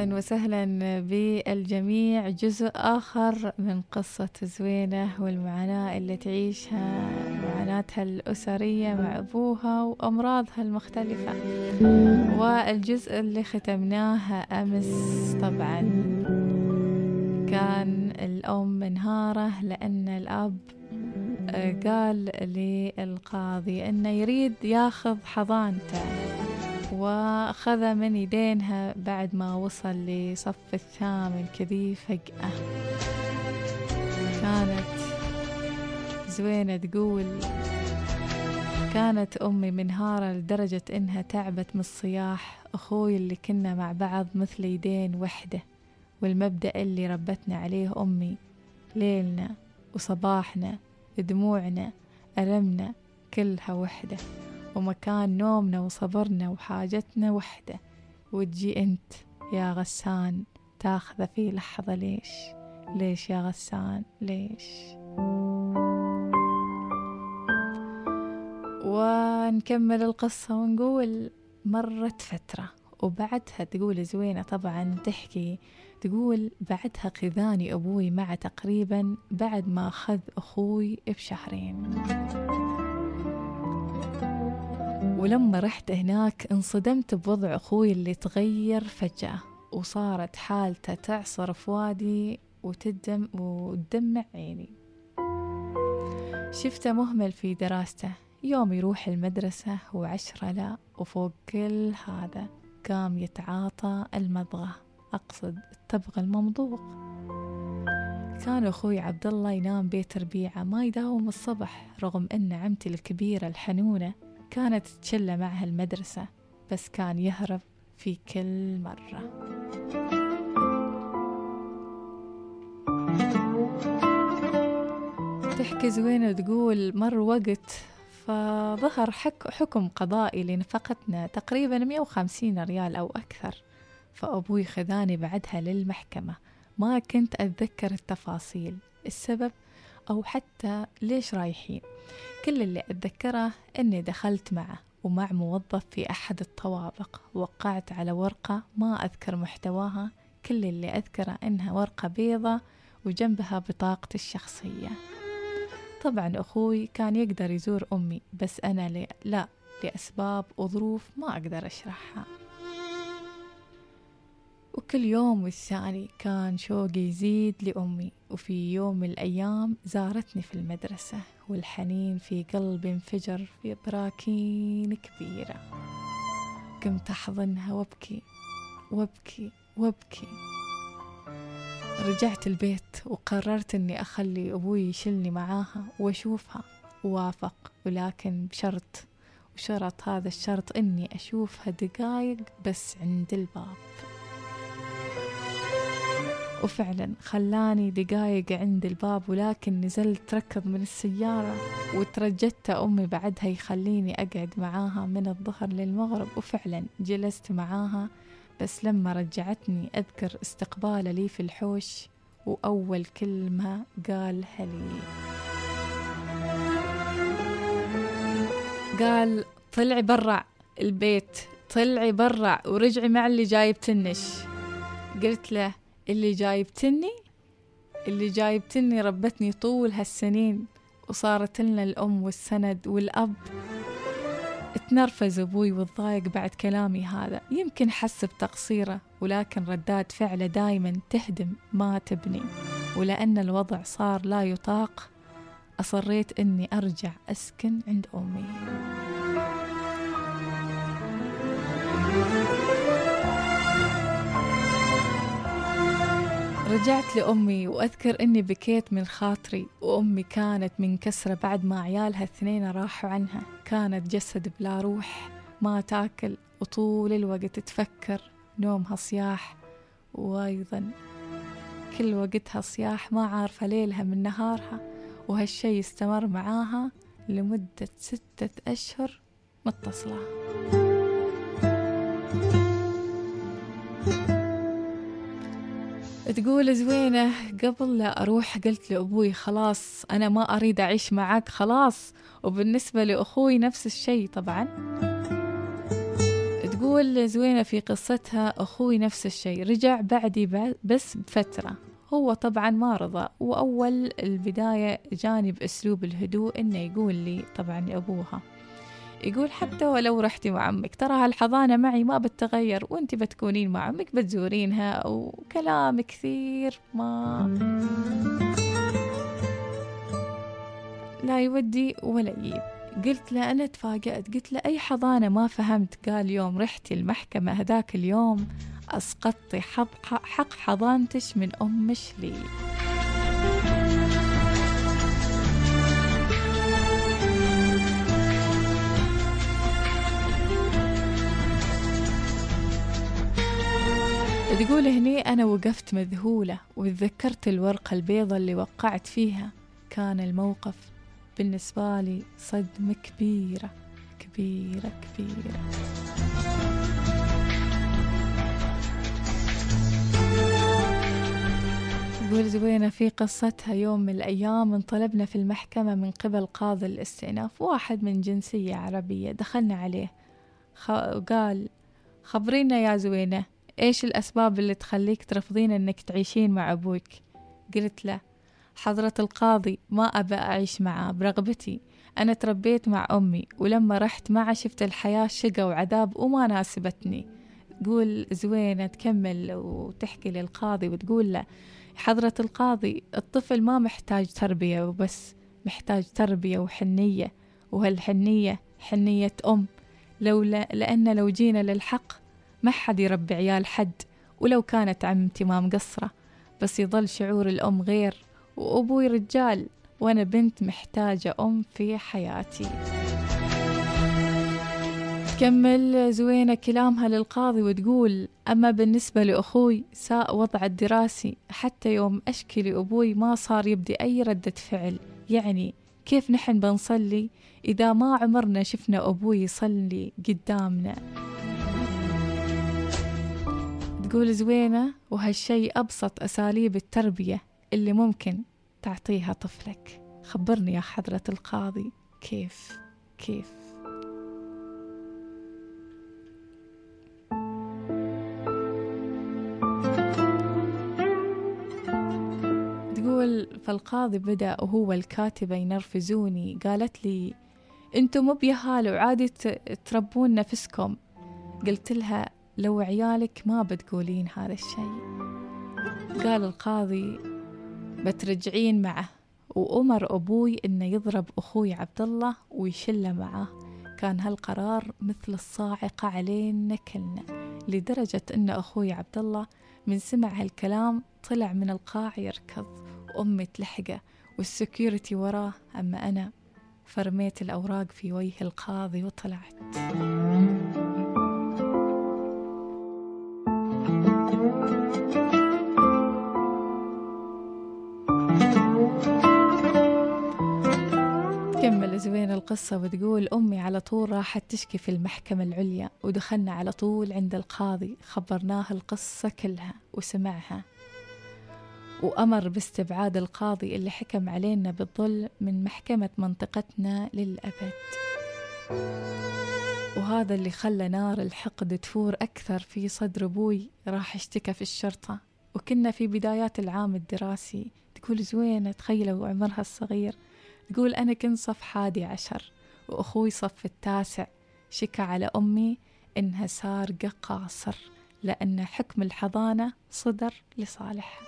أهلا وسهلا بالجميع. جزء آخر من قصة زوينة والمعاناة اللي تعيشها معاناتها الأسرية مع أبوها وأمراضها المختلفة. والجزء اللي ختمناه أمس طبعا كان الأم منهارة لأن الأب قال للقاضي أنه يريد ياخذ حضانته. وأخذ من يدينها بعد ما وصل لصف الثامن كذي فجأة. كانت زوينة تقول كانت أمي منهارة لدرجة إنها تعبت من الصياح أخوي اللي كنا مع بعض مثل يدين وحدة والمبدأ اللي ربتنا عليه أمي ليلنا وصباحنا دموعنا ألمنا كلها وحدة. ومكان نومنا وصبرنا وحاجتنا وحدة. وتجي أنت يا غسان تاخذه في لحظة ليش؟ ليش يا غسان؟ ليش؟ ونكمل القصة ونقول مرت فترة وبعدها تقول زوينة طبعا تحكي تقول بعدها خذاني أبوي معه تقريبا بعد ما أخذ أخوي بشهرين. ولما رحت هناك انصدمت بوضع أخوي اللي تغير فجأة وصارت حالته تعصر فؤادي وتدم وتدمع عيني. شفته مهمل في دراسته. يوم يروح المدرسة وعشرة لا وفوق كل هذا قام يتعاطى المضغة. أقصد التبغ الممضوغ. كان أخوي عبد الله ينام بيت ربيعة ما يداوم الصبح رغم أن عمتي الكبيرة الحنونة كانت تشلى معها المدرسة بس كان يهرب في كل مرة. تحكي زوينة تقول مر وقت فظهر حك حكم قضائي لنفقتنا تقريبا 150 ريال أو أكثر فأبوي خذاني بعدها للمحكمة. ما كنت أتذكر التفاصيل. السبب أو حتى ليش رايحين. كل اللي أتذكره أني دخلت معه ومع موظف في أحد الطوابق. وقعت على ورقة ما أذكر محتواها. كل اللي أذكره أنها ورقة بيضة وجنبها بطاقتي الشخصية. طبعا أخوي كان يقدر يزور أمي بس أنا لا لأسباب وظروف ما أقدر أشرحها. وكل يوم والثاني كان شوقي يزيد لأمي وفي يوم من الأيام زارتني في المدرسة والحنين في قلبي انفجر في براكين كبيرة. قمت أحضنها وأبكي وأبكي وأبكي. رجعت البيت وقررت إني أخلي أبوي يشلني معاها وأشوفها ووافق ولكن بشرط وشرط هذا الشرط إني أشوفها دقايق بس عند الباب. وفعلا خلاني دقايق عند الباب ولكن نزلت ركض من السيارة وترجت أمي بعدها يخليني أقعد معاها من الظهر للمغرب وفعلا جلست معاها بس لما رجعتني أذكر استقباله لي في الحوش وأول كلمة قالها لي. قال طلعي برا البيت طلعي برا ورجعي مع اللي جايب تنش. قلت له اللي جايبتني اللي جايبتني ربتني طول هالسنين وصارت لنا الأم والسند والأب. تنرفز أبوي وتضايق بعد كلامي هذا. يمكن حس بتقصيره ولكن ردات فعله دايما تهدم ما تبني. ولأن الوضع صار لا يطاق أصريت أني أرجع أسكن عند أمي. رجعت لأمي وأذكر أني بكيت من خاطري وأمي كانت منكسرة بعد ما عيالها اثنين راحوا عنها. كانت جسد بلا روح ما تاكل وطول الوقت تفكر. نومها صياح وأيضا. كل وقتها صياح ما عارفة ليلها من نهارها. وهالشي استمر معاها لمدة ستة أشهر متصلة. تقول زوينة قبل لا أروح قلت لأبوي خلاص أنا ما أريد أعيش معك خلاص. وبالنسبة لأخوي نفس الشيء طبعا. تقول زوينة في قصتها أخوي نفس الشيء رجع بعدي بس بفترة. هو طبعا ما رضى وأول البداية جاني بأسلوب الهدوء إنه يقول لي طبعا أبوها يقول حتى ولو رحتي مع عمك ترى هالحضانة معي ما بتغير وانت بتكونين مع عمك بتزورينها وكلام كثير ما لا يودي ولا يجيب. قلت له أنا تفاجأت قلت له أي حضانة ما فهمت؟ قال يوم رحتي المحكمة هذاك اليوم أسقطتي حق حضانتش من أمش لي تقول هني أنا وقفت مذهولة وتذكرت الورقة البيضة اللي وقعت فيها. كان الموقف بالنسبة لي صدمة كبيرة كبيرة كبيرة. تقول زوينة في قصتها يوم من الأيام انطلبنا في المحكمة من قبل قاضي الاستئناف واحد من جنسية عربية دخلنا عليه. وقال خبرينا يا زوينة إيش الأسباب اللي تخليك ترفضين إنك تعيشين مع أبوك؟ قلت له حضرة القاضي ما أبى أعيش معاه برغبتي. أنا تربيت مع أمي ولما رحت معه شفت الحياة شقة وعذاب وما ناسبتني. تقول زوينة تكمل وتحكي للقاضي وتقول له حضرة القاضي الطفل ما محتاج تربية وبس محتاج تربية وحنية. وهالحنية حنية أم. لو لأن لو جينا للحق ما حد يربي عيال حد ولو كانت عمتي ما مقصرة بس يظل شعور الأم غير وأبوي رجال وأنا بنت محتاجة أم في حياتي. تكمل زوينة كلامها للقاضي وتقول أما بالنسبة لأخوي ساء وضع الدراسي. حتى يوم أشكي لأبوي ما صار يبدي أي ردة فعل. يعني كيف نحن بنصلي؟ إذا ما عمرنا شفنا أبوي يصلي قدامنا. تقول زوينة وهالشي أبسط أساليب التربية اللي ممكن تعطيها طفلك. خبرني يا حضرة القاضي كيف؟ كيف؟ تقول فالقاضي بدأ وهو الكاتبة ينرفزوني. قالت لي أنتم مو بيهال وعادي تربون نفسكم. قلت لها لو عيالك ما بتقولين هذا الشيء. قال القاضي بترجعين معه. وأمر أبوي إنه يضرب أخوي عبد الله ويشله معاه كان هالقرار مثل الصاعقة علينا كلنا لدرجة إن أخوي عبد الله من سمع هالكلام طلع من القاع يركض وأمي تلحقه والسكيورتي وراه. أما أنا فرميت الأوراق في وجه القاضي وطلعت. القصة وتقول أمي على طول راحت تشكي في المحكمة العليا ودخلنا على طول عند القاضي خبرناه القصة كلها وسمعها. وأمر باستبعاد القاضي اللي حكم علينا بالظلم من محكمة منطقتنا للأبد. وهذا اللي خلى نار الحقد تفور أكثر في صدر أبوي راح اشتكى في الشرطة. وكنا في بدايات العام الدراسي تقول زوينة تخيلوا عمرها الصغير. تقول أنا كنت صف حادي عشر وأخوي صف التاسع. شكى على أمي إنها سارقة قاصر لأن حكم الحضانة صدر لصالحها.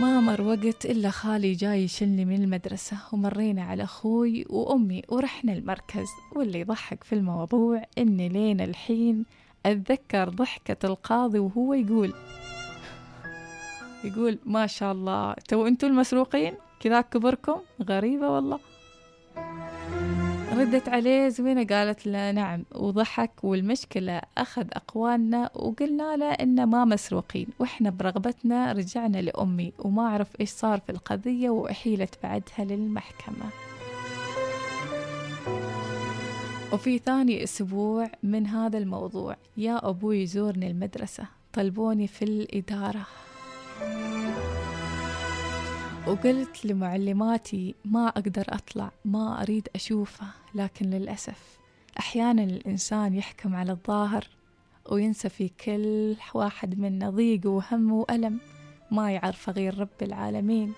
ما مر وقت إلا خالي جاي يشلني من المدرسة ومرينا على أخوي وأمي ورحنا المركز. واللي يضحك في الموضوع إني لين الحين أتذكر ضحكة القاضي وهو يقول يقول ما شاء الله. تو أنتوا المسروقين؟ كذا كبركم؟ غريبة والله. ردت عليه زوينة قالت له نعم وضحك والمشكلة أخذ أقوالنا وقلنا له إن ما مسروقين وإحنا برغبتنا رجعنا لأمي وما أعرف إيش صار في القضية وأحيلت بعدها للمحكمة. وفي ثاني أسبوع من هذا الموضوع يا أبوي يزورني المدرسة طلبوني في الإدارة. وقلت لمعلماتي ما أقدر أطلع ما أريد أشوفه لكن للأسف أحيانا الإنسان يحكم على الظاهر وينسى في كل واحد منا ضيق وهم وألم ما يعرف غير رب العالمين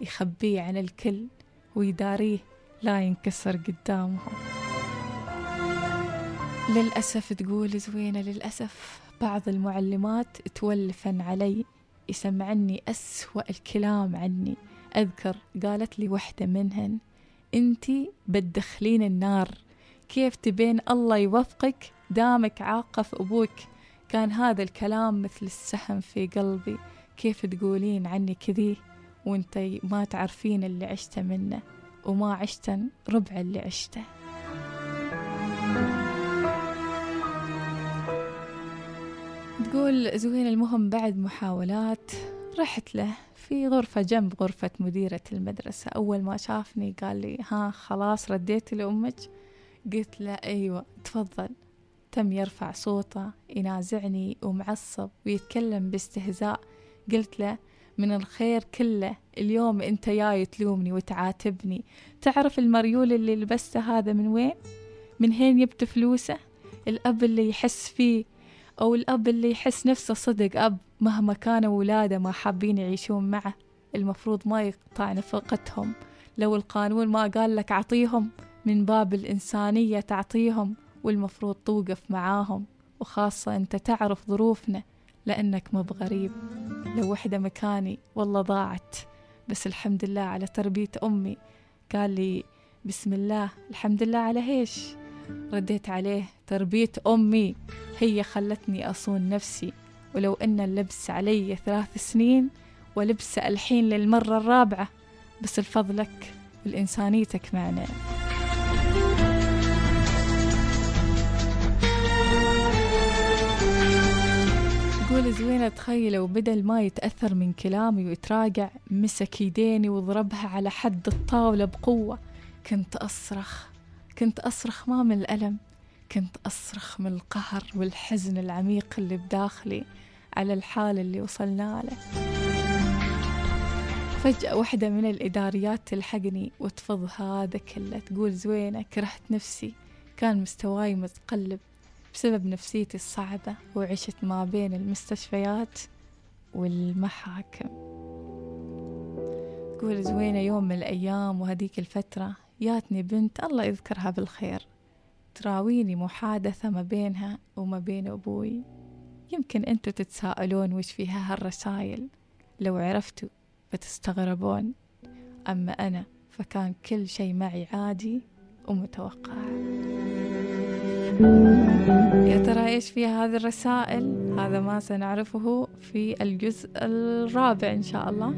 يخبيه عن الكل ويداريه لا ينكسر قدامهم للأسف تقول زوينة للأسف بعض المعلمات تولفن علي يسمعني أسوأ الكلام عني. أذكر قالت لي وحدة منهن أنتي بتدخلين النار. كيف تبين الله يوفقك؟ دامك عاقف أبوك. كان هذا الكلام مثل السهم في قلبي. كيف تقولين عني كذي؟ وأنتي ما تعرفين اللي عشته منه وما عشتن ربع اللي عشته. تقول زوين المهم بعد محاولات رحت له في غرفة جنب غرفة مديرة المدرسة. أول ما شافني قال لي ها خلاص رديتي لأمك؟ قلت له أيوة تفضل. تم يرفع صوته ينازعني ومعصب ويتكلم باستهزاء. قلت له من الخير كله اليوم أنت جاي تلومني وتعاتبني. تعرف المريول اللي لبسته هذا من وين؟ من هين جبت فلوسه؟ الأب اللي يحس فيه أو الأب اللي يحس نفسه صدق أب مهما كانوا ولاده ما حابين يعيشون معه. المفروض ما يقطع نفقتهم لو القانون ما قال لك أعطيهم من باب الإنسانية تعطيهم والمفروض توقف معاهم. وخاصة أنت تعرف ظروفنا لأنك مو بغريب. لو وحدة مكاني والله ضاعت. بس الحمد لله على تربية أمي. قال لي بسم الله الحمد لله على هيش رديت عليه تربية أمي هي خلتني أصون نفسي. ولو أن اللبس علي ثلاث سنين ولبسه الحين للمرة الرابعة بس لفضلك الإنسانيتك معنا. تقول زوينة تخيلوا بدل ما يتأثر من كلامي ويتراجع مسك يديني وضربها على حد الطاولة بقوة. كنت أصرخ كنت أصرخ ما من الألم. كنت أصرخ من القهر والحزن العميق اللي بداخلي على الحال اللي وصلنا له. فجأة واحدة من الإداريات تلحقني وتفض هذا كله تقول زوينة كرهت نفسي. كان مستواي متقلب بسبب نفسيتي الصعبة وعشت ما بين المستشفيات والمحاكم. تقول زوينة يوم من الأيام وهديك الفترة ياتني بنت الله يذكرها بالخير. تراويني محادثة ما بينها وما بين أبوي. يمكن أنتوا تتساءلون وش فيها هالرسايل. لو عرفتوا فتستغربون أما أنا فكان كل شيء معي عادي ومتوقع. يا ترى إيش فيها هذه الرسائل؟ هذا ما سنعرفه في الجزء الرابع إن شاء الله.